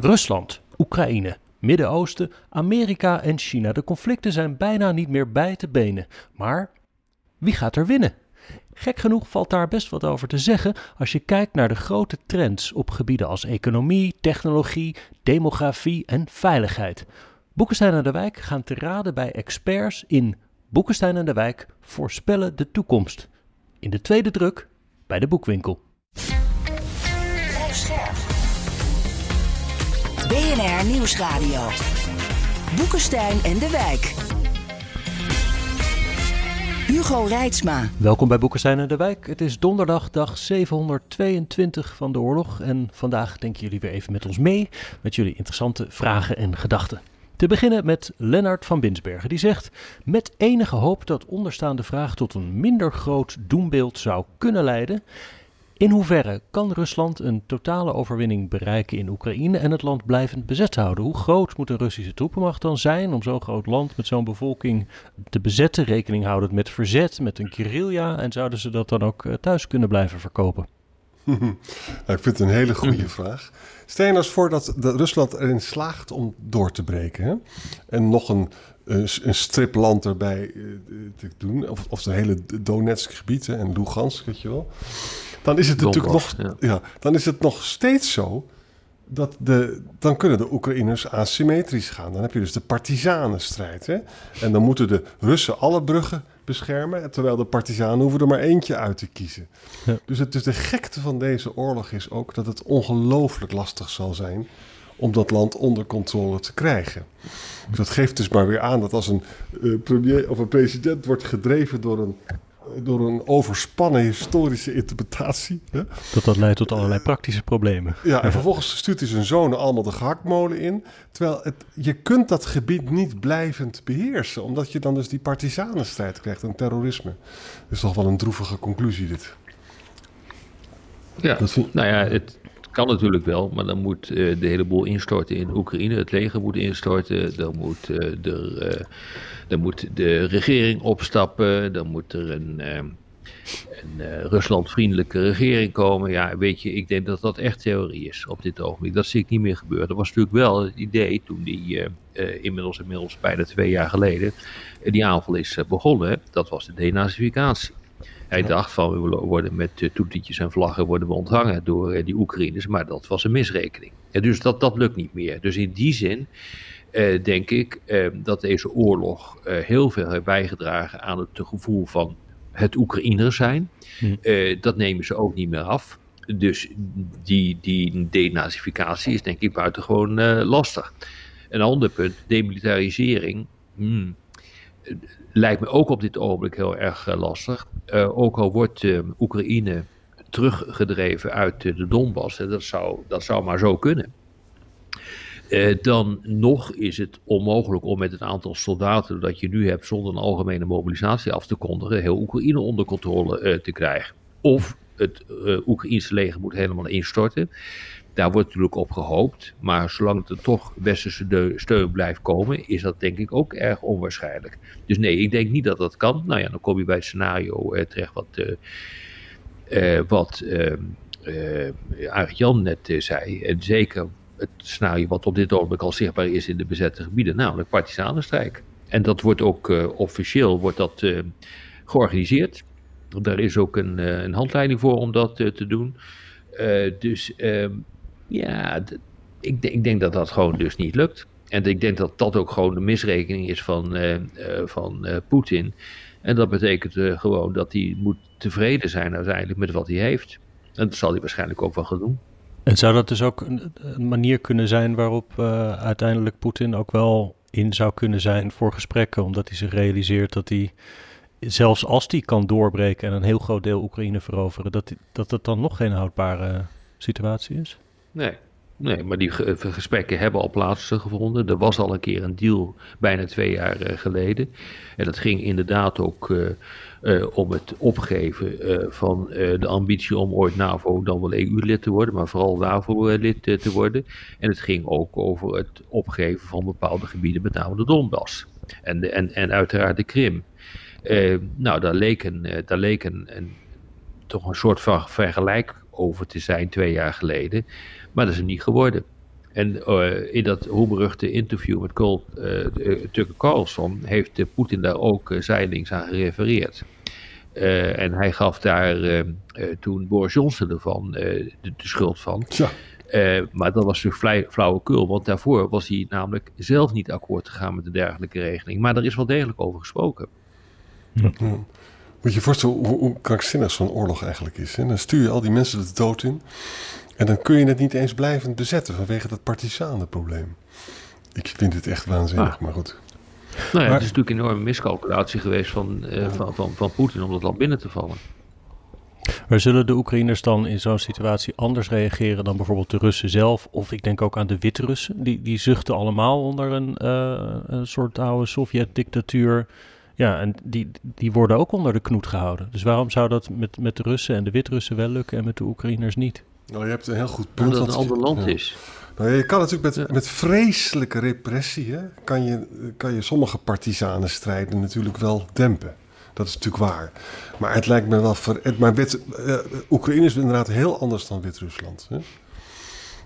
Rusland, Oekraïne, Midden-Oosten, Amerika en China. De conflicten zijn bijna niet meer bij te benen. Maar wie gaat er winnen? Gek genoeg valt daar best wat over te zeggen als je kijkt naar de grote trends op gebieden als economie, technologie, demografie en veiligheid. Boekenstein en de Wijk gaan te raden bij experts in Boekenstein en de Wijk voorspellen de toekomst. In de tweede druk bij de boekwinkel. BNR Nieuwsradio. Boekenstein en de Wijk. Hugo Reitsma. Welkom bij Boekenstein en de Wijk. Het is donderdag, dag 722 van de oorlog. En vandaag denken jullie weer even met ons mee met jullie interessante vragen en gedachten. Te beginnen met Lennart van Binsbergen, die zegt: Met enige hoop dat onderstaande vraag tot een minder groot doembeeld zou kunnen leiden. In hoeverre kan Rusland een totale overwinning bereiken in Oekraïne en het land blijvend bezet houden? Hoe groot moet een Russische troepenmacht dan zijn om zo'n groot land met zo'n bevolking te bezetten? Rekening houdend met verzet, met een guerrilla en zouden ze dat dan ook eh, thuis kunnen blijven verkopen? nou, ik vind het een hele goede vraag. Stel je nou eens voor dat, dat, Rusland erin slaagt om door te breken. Hè? En nog een, een, een strip land erbij eh, te doen. Of, of de hele Donetsk gebied hè, en Lugansk, weet je wel dan is het natuurlijk nog, ja. dan is het nog steeds zo dat de, dan kunnen de Oekraïners asymmetrisch gaan. Dan heb je dus de partizanenstrijd. Hè? En dan moeten de Russen alle bruggen beschermen, terwijl de partizanen hoeven er maar eentje uit te kiezen. Ja. Dus, het, dus de gekte van deze oorlog is ook dat het ongelooflijk lastig zal zijn om dat land onder controle te krijgen. Dus dat geeft dus maar weer aan dat als een uh, premier of een president wordt gedreven door een door een overspannen historische interpretatie. Hè? Dat dat leidt tot allerlei praktische problemen. Ja, en vervolgens stuurt hij zijn zonen allemaal de gehaktmolen in. Terwijl het, je kunt dat gebied niet blijvend beheersen, omdat je dan dus die partisanenstrijd krijgt en terrorisme. Dat is toch wel een droevige conclusie dit. Ja, nou ja, het kan natuurlijk wel, maar dan moet uh, de hele boel instorten in Oekraïne. Het leger moet instorten, dan moet uh, er... Uh, dan moet de regering opstappen, dan moet er een, een Ruslandvriendelijke regering komen. Ja, weet je, ik denk dat dat echt theorie is op dit ogenblik. Dat zie ik niet meer gebeuren. Dat was natuurlijk wel het idee toen die inmiddels, inmiddels bijna twee jaar geleden die aanval is begonnen. Dat was de denazificatie. Hij dacht van we worden met uh, toetertjes en vlaggen worden we onthangen door die Oekraïners, maar dat was een misrekening. Ja, dus dat, dat lukt niet meer. Dus in die zin uh, denk ik uh, dat deze oorlog uh, heel veel heeft bijgedragen aan het gevoel van het Oekraïners zijn. Hm. dat nemen ze ook niet meer af. Dus die, die denazificatie is denk ik buitengewoon lastig. Een ander punt, demilitarisering. Hmm, lijkt me ook op dit ogenblik heel erg lastig. Ook al wordt Oekraïne teruggedreven uit de Donbass, dat zou, dat zou maar zo kunnen. Eh, dan nog is het onmogelijk om met het aantal soldaten dat je nu hebt zonder een algemene mobilisatie af te kondigen, heel Oekraïne onder controle uh, te krijgen. Of het Oekraïnse leger moet helemaal instorten. Daar wordt natuurlijk op gehoopt, maar zolang er toch westerse steun blijft komen, is dat denk ik ook erg onwaarschijnlijk. Dus nee, ik denk niet dat dat kan. Nou ja, dan kom je bij het scenario terecht wat, wat Arendt Jan net zei. En zeker het scenario wat op dit ogenblik al zichtbaar is in de bezette gebieden, namelijk partisanenstrijk. En dat wordt ook officieel wordt dat, georganiseerd. Daar is ook een, een handleiding voor om dat te doen. dus ehm, ja, ik, ik, denk dat dat gewoon dus niet lukt. En ik denk dat dat ook gewoon de misrekening is van, van Poetin. En dat betekent gewoon dat hij moet tevreden zijn uiteindelijk met wat hij heeft. En dat zal hij waarschijnlijk ook wel gaan doen. En zou dat dus ook een, manier kunnen zijn waarop uh, uiteindelijk Poetin ook wel in zou kunnen zijn voor gesprekken, omdat hij zich realiseert dat hij, zelfs als hij kan doorbreken en een heel groot deel Oekraïne veroveren, dat, dat het dan nog geen houdbare situatie is? Nee, Nee, maar die gesprekken hebben al plaatsgevonden. Er was al een keer een deal bijna twee jaar uh, geleden. En dat ging inderdaad ook uh, om het opgeven van de ambitie om ooit NAVO dan wel EU-lid te worden, maar vooral NAVO-lid te worden. En het ging ook over het opgeven van bepaalde gebieden, met name de Donbass en, en, en uiteraard de Krim. nou, daar leek, een, daar leek een, toch een soort van vergelijk over te zijn twee jaar geleden, maar dat is er niet geworden. En in dat roemruchte interview met Cole, Tucker Carlson heeft Poetin daar ook zijdelings aan gerefereerd. en hij gaf daar toen Boris Johnson ervan de, de, schuld van. Ja. Uh, maar dat was natuurlijk flauwekul, want daarvoor was hij namelijk zelf niet akkoord gegaan met een dergelijke regeling. Maar er is wel degelijk over gesproken. Ja. Moet je je voorstellen hoe, hoe krankzinnig zo'n oorlog eigenlijk is. Hè? Dan stuur je al die mensen de dood in. En dan kun je het niet eens blijvend bezetten vanwege dat partisanenprobleem. Ik vind het echt waanzinnig, ah. maar goed. Nou ja, het is natuurlijk een enorme miscalculatie geweest van, uh, van, van, van Poetin om dat land binnen te vallen. Maar zullen de Oekraïners dan in zo'n situatie anders reageren dan bijvoorbeeld de Russen zelf? Of ik denk ook aan de Wit-Russen. Die, die zuchten allemaal onder een, uh, een soort oude Sovjet-dictatuur. Ja, en die, die worden ook onder de knoet gehouden. Dus waarom zou dat met, met de Russen en de Wit-Russen wel lukken en met de Oekraïners niet? Nou, je hebt een heel goed punt. Omdat het een ander land is. Nou, je kan natuurlijk met, met vreselijke repressie, hè, kan, je, kan je sommige partisanenstrijden natuurlijk wel dempen. Dat is natuurlijk waar. Maar het lijkt me wel. Ver, maar wit, uh, Oekraïne is inderdaad heel anders dan Wit-Rusland.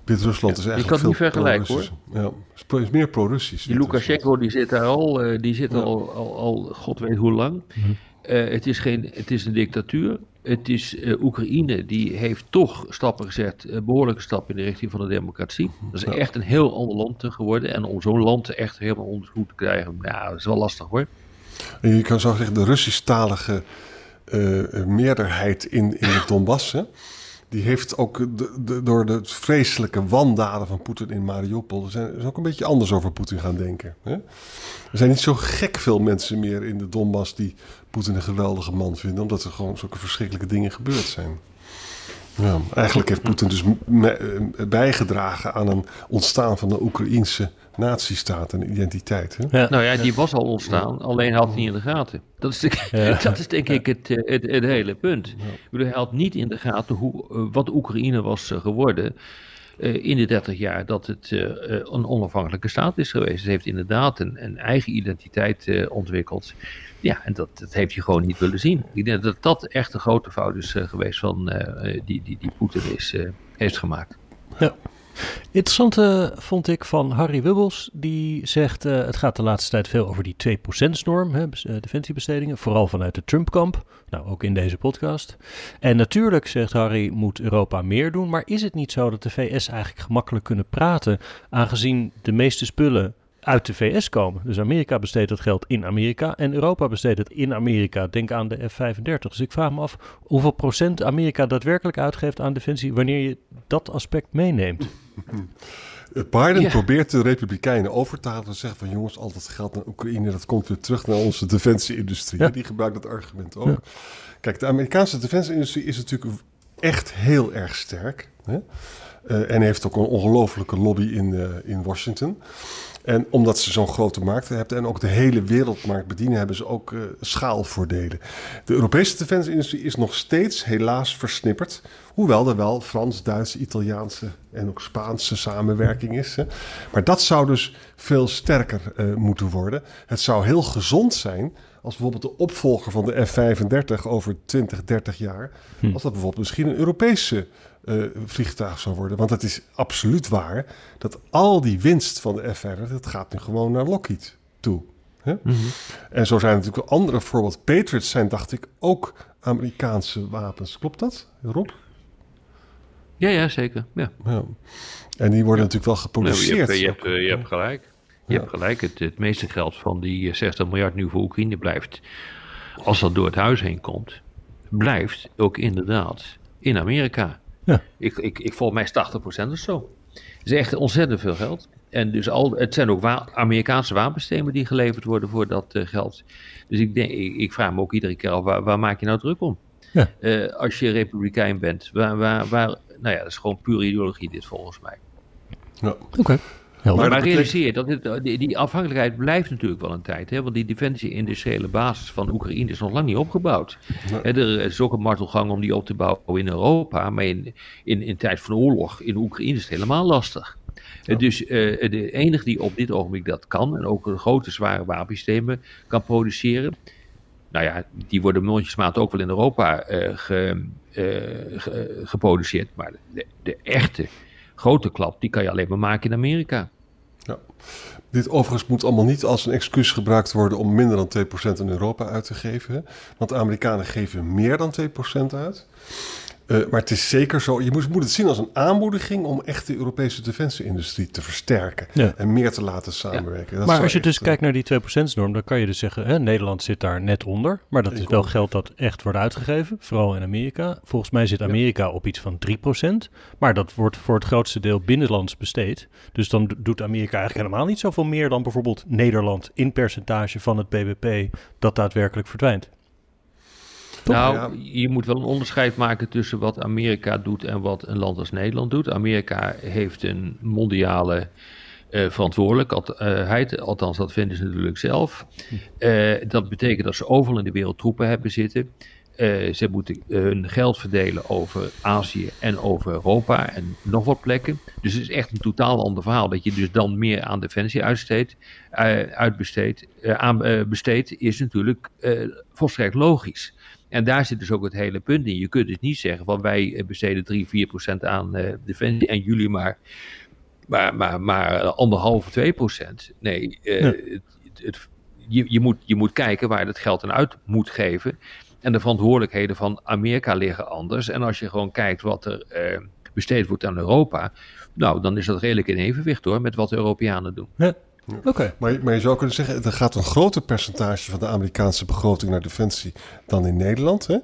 Wit-Rusland is eigenlijk. Je kan het niet vergelijken hoor. Ja, het is meer pro-Russisch. Die Lukashenko die zit daar al, uh, die zit al, al, al, god weet hoe lang. Mm -hmm. uh, het, is geen, het is een dictatuur. Het is uh, Oekraïne die heeft toch stappen gezet, behoorlijke stappen in de richting van de democratie. Dat is ja. echt een heel ander land geworden. En om zo'n land echt helemaal onder goed te krijgen, nou, dat is wel lastig hoor. En je kan zo zeggen, de Russisch-talige uh, meerderheid in, in het Donbass... Hè, die heeft ook de, door de vreselijke wandaden van Poetin in Mariupol... zijn is ook een beetje anders over Poetin gaan denken. Hè? Er zijn niet zo gek veel mensen meer in de Donbass... die Poetin een geweldige man vinden... omdat er gewoon zulke verschrikkelijke dingen gebeurd zijn. Eigenlijk heeft Poetin dus bijgedragen aan een ontstaan van de Oekraïense natiestaat en identiteit. Hè? Ja. Nou ja, die was al ontstaan, alleen had hij niet in de gaten. Dat is, de, dat is denk ik het, het, het hele punt. Hij had niet in de gaten hoe, eh, wat Oekraïne was eh, geworden uh, in de 30 jaar dat het uh, een onafhankelijke staat is geweest. Het heeft inderdaad een, een eigen identiteit uh, ontwikkeld. Ja, en dat, dat heeft hij gewoon niet willen zien. Ik denk dat dat echt een grote fout is geweest van, die, die, die Poetin is, heeft gemaakt. Ja. Interessante vond ik van Harry Wubbels. Die zegt: uh, het gaat de laatste tijd veel over die 2%-norm, uh, defensiebestedingen, vooral vanuit de Trump-kamp. Nou, ook in deze podcast. En natuurlijk, zegt Harry, moet Europa meer doen. Maar is het niet zo dat de VS eigenlijk gemakkelijk kunnen praten, aangezien de meeste spullen uit de VS komen. Dus Amerika besteedt dat geld in Amerika en Europa besteedt het in Amerika. Denk aan de F-35. Dus ik vraag me af hoeveel procent Amerika daadwerkelijk uitgeeft aan defensie wanneer je dat aspect meeneemt. Biden probeert de Republikeinen over te halen en zeggen van jongens, al dat geld naar Oekraïne, dat komt weer terug naar onze defensieindustrie. Die gebruikt dat argument ook. Kijk, de Amerikaanse defensieindustrie is natuurlijk echt heel erg sterk. Hè? Uh, en heeft ook een ongelofelijke lobby in, uh, in Washington. En omdat ze zo'n grote markt hebben en ook de hele wereldmarkt bedienen, hebben ze ook uh, schaalvoordelen. De Europese defensieindustrie is nog steeds helaas versnipperd. Hoewel er wel Frans, Duitse, Italiaanse en ook Spaanse samenwerking is. Hè. Maar dat zou dus veel sterker uh, moeten worden. Het zou heel gezond zijn als bijvoorbeeld de opvolger van de F-35 over 20, 30 jaar, hm. als dat bijvoorbeeld misschien een Europese uh, vliegtuig zou worden. Want het is absoluut waar dat al die winst van de F-35, dat gaat nu gewoon naar Lockheed toe. Hè? Mm -hmm. En zo zijn er natuurlijk andere voorbeelden. Patriots zijn, dacht ik, ook Amerikaanse wapens. Klopt dat, Rob? Ja, ja, zeker. Ja. ja. En die worden ja. natuurlijk wel geproduceerd. Nou, je, hebt, je, hebt, je hebt gelijk. Je hebt gelijk. Het, het meeste geld van die 60 miljard nu voor Oekraïne blijft, als dat door het huis heen komt, blijft ook inderdaad in Amerika. Ja. Ik, ik, ik volgens mij is 80% of zo. Het is echt ontzettend veel geld. En dus al, het zijn ook wa Amerikaanse wapensystemen die geleverd worden voor dat uh, geld. Dus ik, denk, ik, ik, vraag me ook iedere keer af, waar, waar maak je nou druk om? Ja. Uh, als je republikein bent, waar, waar, waar, nou ja, dat is gewoon pure ideologie dit volgens mij. Ja. Oké. Okay. Maar, maar realiseer dat het, die, die, afhankelijkheid blijft natuurlijk wel een tijd. Hè? Want die defensie-industriële basis van Oekraïne is nog lang niet opgebouwd. Nee. er is ook een martelgang om die op te bouwen in Europa. Maar in, in, in tijd van oorlog in Oekraïne is het helemaal lastig. Ja. Dus uh, de enige die op dit ogenblik dat kan, en ook grote zware wapensystemen kan produceren. Nou ja, die worden mondjesmaat ook wel in Europa uh, ge, uh, ge, geproduceerd. Maar de, de echte grote klap, die kan je alleen maar maken in Amerika. Dit overigens moet allemaal niet als een excuus gebruikt worden om minder dan 2% in Europa uit te geven. Want de Amerikanen geven meer dan 2% uit. Uh, maar het is zeker zo, je moet, moet, het zien als een aanmoediging om echt de Europese defensieindustrie te versterken ja. en meer te laten samenwerken. Ja. Maar als je dus kijkt naar die 2%-norm, dan kan je dus zeggen, hè, Nederland zit daar net onder, maar dat is wel geld dat echt wordt uitgegeven, vooral in Amerika. Volgens mij zit Amerika op iets van 3%, maar dat wordt voor het grootste deel binnenlands besteed. Dus dan doet Amerika eigenlijk helemaal niet zoveel meer dan bijvoorbeeld Nederland in percentage van het BBP dat daadwerkelijk verdwijnt. Nou, je moet wel een onderscheid maken tussen wat Amerika doet en wat een land als Nederland doet. Amerika heeft een mondiale uh, verantwoordelijkheid, althans dat vinden ze natuurlijk zelf. Uh, dat betekent dat ze overal in de wereld troepen hebben zitten. Uh, ze moeten hun geld verdelen over Azië en over Europa en nog wat plekken. Dus het is echt een totaal ander verhaal. Dat je dus dan meer aan defensie uitsteedt, uitbesteedt, aan, besteedt, is natuurlijk volstrekt logisch. En daar zit dus ook het hele punt in. Je kunt dus niet zeggen van wij eh, besteden 3, 4 procent aan uh, defensie en jullie maar, maar, maar, maar anderhalve, 2 procent. Nee, uh, het, het, je, je, moet, je moet kijken waar je dat geld aan uit moet geven. En de verantwoordelijkheden van Amerika liggen anders. En als je gewoon kijkt wat er uh, besteed wordt aan Europa, nou, dan is dat redelijk in evenwicht hoor, met wat de Europeanen doen. Ja. Oké. Maar, maar, je zou kunnen zeggen, er gaat een groter percentage van de Amerikaanse begroting naar defensie dan in Nederland. Hè?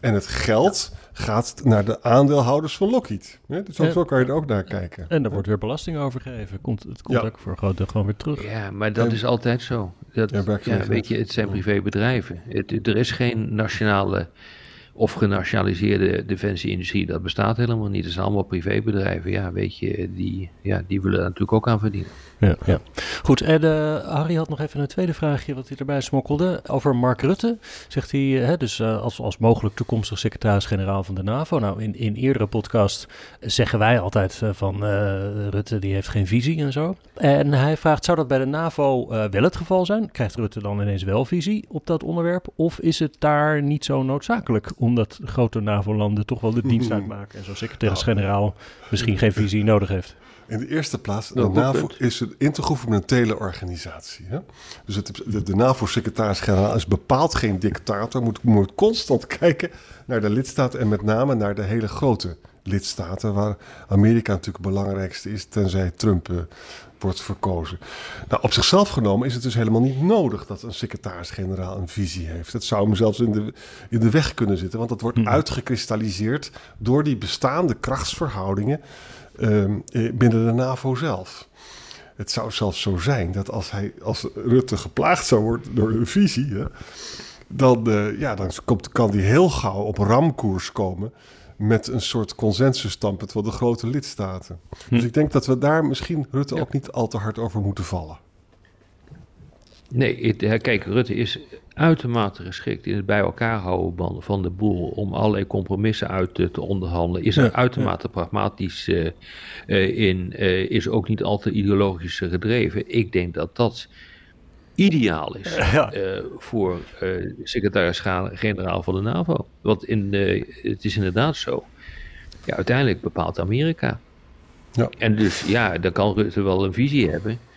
En het geld gaat naar de aandeelhouders van Lockheed. Hè? Dus zo, kan je er ook naar kijken. En er wordt weer belasting over gegeven. Komt, het komt ook voor een groot deel gewoon weer terug. Ja, maar dat is altijd zo. Dat, ja, weet je, het zijn privébedrijven. Het, er is geen nationale of genationaliseerde defensieindustrie, dat bestaat helemaal niet. Het zijn allemaal privébedrijven. Ja, weet je, die, ja, die willen natuurlijk ook aan verdienen. Ja, ja. Goed, en uh, Harry had nog even een tweede vraagje wat hij erbij smokkelde. Over Mark Rutte, zegt hij, hè, dus uh, als, als mogelijk toekomstig secretaris-generaal van de NAVO. Nou, in, in eerdere podcast zeggen wij altijd uh, van Rutte die heeft geen visie en zo. En hij vraagt, zou dat bij de NAVO wel het geval zijn? Krijgt Rutte dan ineens wel visie op dat onderwerp? Of is het daar niet zo noodzakelijk, omdat grote NAVO-landen toch wel de dienst uitmaken en zo'n secretaris-generaal misschien geen visie nodig heeft? In de eerste plaats, de NAVO is een intergouvernementele organisatie. Hè? Dus het, de, de NAVO-secretaris-generaal is bepaald geen dictator, moet, moet constant kijken naar de lidstaten en met name naar de hele grote lidstaten, waar Amerika natuurlijk het belangrijkste is, tenzij Trump uh, wordt verkozen. Nou, op zichzelf genomen is het dus helemaal niet nodig dat een secretaris-generaal een visie heeft. Het zou hem zelfs in de, in de weg kunnen zitten, want dat wordt hmm. uitgekristalliseerd door die bestaande krachtsverhoudingen Ehm, eh, binnen de NAVO zelf. Het zou zelfs zo zijn dat als, hij, als Rutte geplaagd zou worden door een visie, hè, dan, uh, ja, dan komt, kan hij heel gauw op ramkoers komen met een soort consensusstandpunt van de grote lidstaten. Hm. Dus ik denk dat we daar misschien Rutte ook niet al te hard over moeten vallen. Nee, kijk, Rutte is uitermate geschikt in het bij elkaar houden van de boel om allerlei compromissen uit te, onderhandelen. Is er uitermate pragmatisch uh, in, uh, is ook niet al te ideologisch gedreven. Ik denk dat dat ideaal is ja. voor secretaris-generaal van de NAVO. Want in, het is inderdaad zo. Ja, uiteindelijk bepaalt Amerika. Ja. En dus ja, dan kan Rutte wel een visie hebben.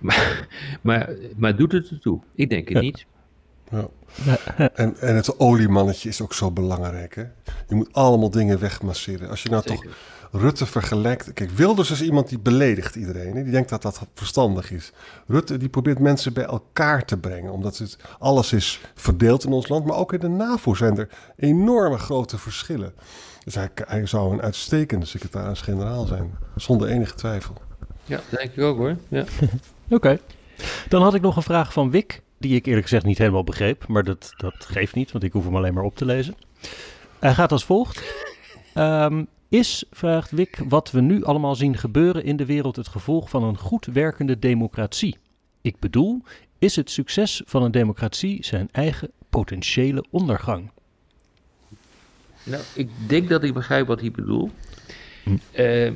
Maar, maar, maar doet het ertoe? Ik denk het niet. Ja. En, en het oliemannetje is ook zo belangrijk. Hè? Je moet allemaal dingen wegmasseren. Als je nou toch Rutte vergelijkt. Kijk, Wilders is iemand die beledigt iedereen. Hè? Die denkt dat dat verstandig is. Rutte die probeert mensen bij elkaar te brengen. Omdat het, alles is verdeeld in ons land. Maar ook in de NAVO zijn er enorme grote verschillen. Dus hij, hij zou een uitstekende secretaris-generaal zijn. Zonder enige twijfel. Ja, denk ik ook hoor. Ja. Oké. Dan had ik nog een vraag van Wick, die ik eerlijk gezegd niet helemaal begreep, maar dat, dat geeft niet, want ik hoef hem alleen maar op te lezen. Hij gaat als volgt. Um, is, vraagt Wick, wat we nu allemaal zien gebeuren in de wereld het gevolg van een goed werkende democratie? Ik bedoel, is het succes van een democratie zijn eigen potentiële ondergang? Nou, ik denk dat ik begrijp wat hij bedoelt. Hm. Uh,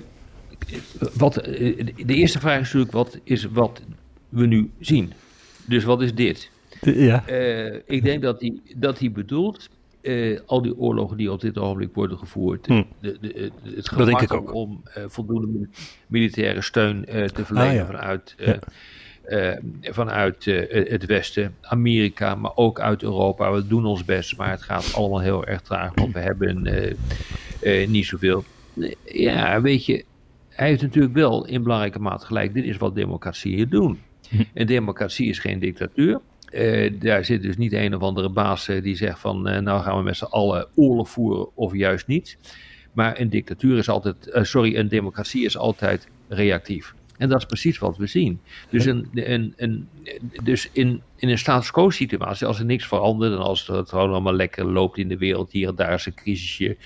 wat, eh, de eerste vraag is natuurlijk, wat is wat we nu zien? Dus wat is dit? Ja. Uh, ik denk dat hij, dat hij bedoelt, uh, al die oorlogen die op dit ogenblik worden gevoerd. Hm. De, de, het gemak om uh, voldoende militaire steun te verlenen ah, ja. vanuit, ja. vanuit het Westen, Amerika, maar ook uit Europa. We doen ons best, maar het gaat allemaal heel erg traag, want we hebben niet zoveel. Ja, weet je, hij heeft natuurlijk wel in belangrijke mate gelijk. Dit is wat democratieën doen. Hm. En democratie is geen dictatuur. Uh, daar zit dus niet een of andere baas uh, die zegt van uh, nou gaan we met z'n allen oorlog voeren of juist niet. Maar een dictatuur is altijd, sorry, een democratie is altijd reactief. En dat is precies wat we zien. Dus, een, een, een, dus in, in een status quo situatie, als er niks verandert en als het gewoon allemaal lekker loopt in de wereld, hier en daar is een crisisje,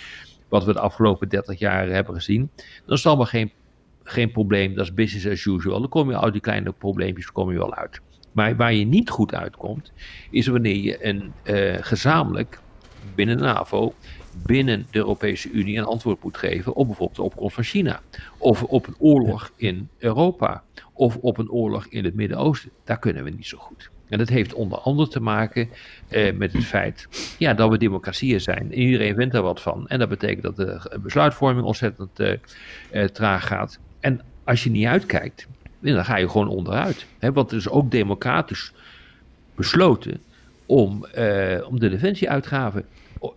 wat we de afgelopen 30 jaar hebben gezien, dan is het geen, geen probleem. Dat is business as usual. Dan kom je uit die kleine probleempjes kom je wel uit. Maar waar je niet goed uitkomt, is wanneer je een uh, gezamenlijk binnen de NAVO, binnen de Europese Unie een antwoord moet geven op bijvoorbeeld de opkomst van China. Of op een oorlog in Europa. Of op een oorlog in het Midden-Oosten. Daar kunnen we niet zo goed. En dat heeft onder andere te maken eh, met het feit ja, dat we democratieën zijn. Iedereen vindt er wat van. En dat betekent dat de besluitvorming ontzettend uh, uh, traag gaat. En als je niet uitkijkt, dan ga je gewoon onderuit. Hè? Want het is ook democratisch besloten om, om de defensieuitgaven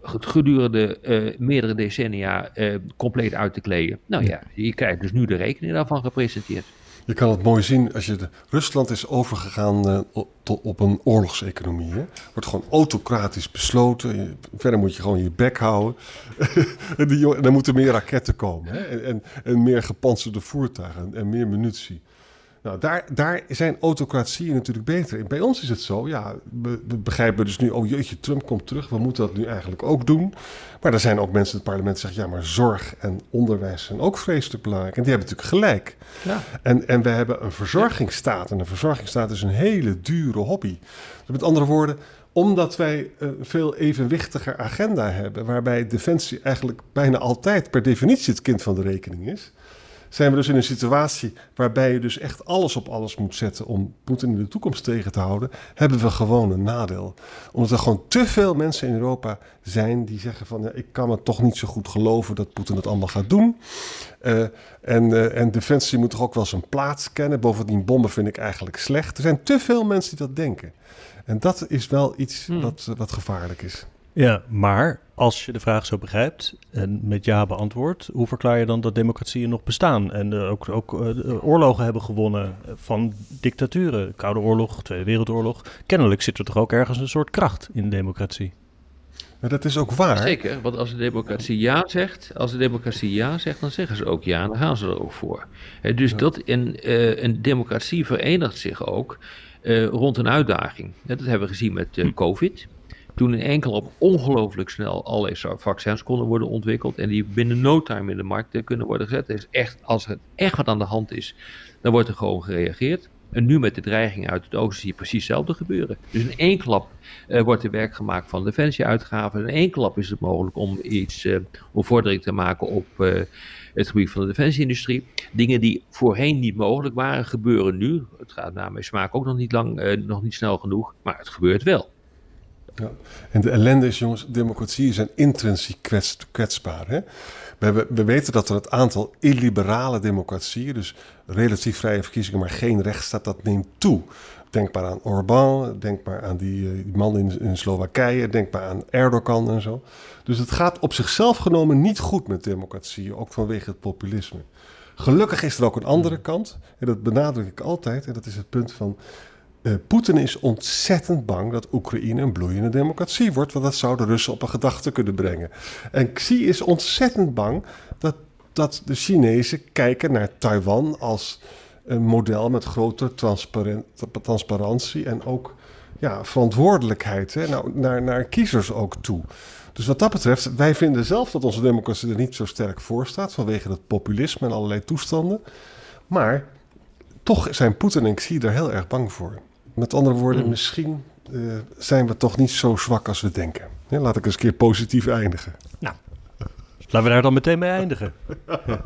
gedurende uh, meerdere decennia uh, compleet uit te kleden. Nou ja, je krijgt dus nu de rekening daarvan gepresenteerd. Je kan het mooi zien als je. Rusland is overgegaan uh, op, een oorlogseconomie. Hè? Wordt gewoon autocratisch besloten. Je, verder moet je gewoon je bek houden. en, er moeten meer raketten komen. Hè? En, en, en, meer gepantserde voertuigen en, en meer munitie. Nou, daar, daar zijn autocratieën natuurlijk beter in. Bij ons is het zo, ja, we, we, begrijpen dus nu, oh jeetje, Trump komt terug, we moeten dat nu eigenlijk ook doen. Maar er zijn ook mensen in het parlement die zeggen, ja, maar zorg en onderwijs zijn ook vreselijk belangrijk. En die hebben natuurlijk gelijk. Ja. En, en we hebben een verzorgingsstaat. En een verzorgingsstaat is een hele dure hobby. Dus met andere woorden, omdat wij een veel evenwichtiger agenda hebben, waarbij defensie eigenlijk bijna altijd per definitie het kind van de rekening is zijn we dus in een situatie waarbij je dus echt alles op alles moet zetten om Poetin in de toekomst tegen te houden, hebben we gewoon een nadeel. Omdat er gewoon te veel mensen in Europa zijn die zeggen van ja, ik kan me toch niet zo goed geloven dat Poetin het allemaal gaat doen. Uh, en, uh, en Defensie moet toch ook wel zijn plaats kennen. Bovendien bommen vind ik eigenlijk slecht. Er zijn te veel mensen die dat denken. En dat is wel iets hmm. wat, wat gevaarlijk is. Ja, maar als je de vraag zo begrijpt en met ja beantwoordt, hoe verklaar je dan dat democratieën nog bestaan en uh, ook, ook uh, oorlogen hebben gewonnen van dictaturen? Koude Oorlog, Tweede Wereldoorlog. Kennelijk zit er toch ook ergens een soort kracht in democratie. Maar dat is ook waar. Zeker, want als de democratie ja zegt, als de democratie ja zegt, dan zeggen ze ook ja en dan gaan ze er ook voor. dus dat in, uh, een democratie verenigt zich ook rond een uitdaging. dat hebben we gezien met COVID. Toen in enkel op ongelooflijk snel allerlei vaccins konden worden ontwikkeld. En die binnen no time in de markt kunnen worden gezet. is echt, als er echt wat aan de hand is, dan wordt er gewoon gereageerd. En nu met de dreiging uit het oosten zie je precies hetzelfde gebeuren. Dus in één klap uh, wordt er werk gemaakt van defensieuitgaven. In één klap is het mogelijk om iets, uh, om vordering te maken op uh, het gebied van de defensieindustrie. Dingen die voorheen niet mogelijk waren, gebeuren nu. Het gaat naar mijn smaak ook nog niet lang, nog niet snel genoeg, maar het gebeurt wel. Ja. En de ellende is, jongens, democratieën zijn intrinsiek kwets, kwetsbaar. Hè? We, hebben, we weten dat er het aantal illiberale democratieën, dus relatief vrije verkiezingen, maar geen rechtsstaat, dat neemt toe. Denk maar aan Orbán, denk maar aan die, eh, die man in, in Slowakije, denk maar aan Erdogan en zo. Dus het gaat op zichzelf genomen niet goed met democratieën, ook vanwege het populisme. Gelukkig is er ook een andere kant, en dat benadruk ik altijd, en dat is het punt van uh, Poetin is ontzettend bang dat Oekraïne een bloeiende democratie wordt, want dat zou de Russen op een gedachte kunnen brengen. En Xi is ontzettend bang dat, dat de Chinezen kijken naar Taiwan als een model met grote transparantie en ook ja, verantwoordelijkheid hè, nou, naar, naar kiezers ook toe. Dus wat dat betreft, wij vinden zelf dat onze democratie er niet zo sterk voor staat vanwege het populisme en allerlei toestanden. Maar toch zijn Poetin en Xi er heel erg bang voor. Met andere woorden, mm. misschien eh, zijn we toch niet zo zwak als we denken. Laat ik eens een keer positief eindigen. Nou, laten we daar dan meteen mee eindigen. ja.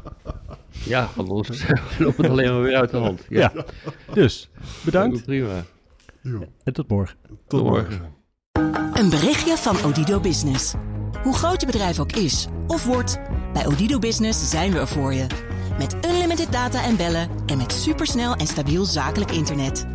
Ja, anders loopt het alleen maar weer uit de hand. Ja. Dus, bedankt. Prima. En tot morgen. Tot, morgen. morgen. Een berichtje van Odido Business. Hoe groot je bedrijf ook is of wordt, bij Odido Business zijn we er voor je. Met unlimited data en bellen en met supersnel en stabiel zakelijk internet